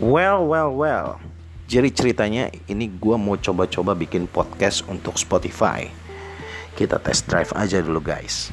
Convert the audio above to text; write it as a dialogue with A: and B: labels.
A: Well, well, well. Jadi ceritanya ini gue mau coba-coba bikin podcast untuk Spotify. Kita test drive aja dulu guys.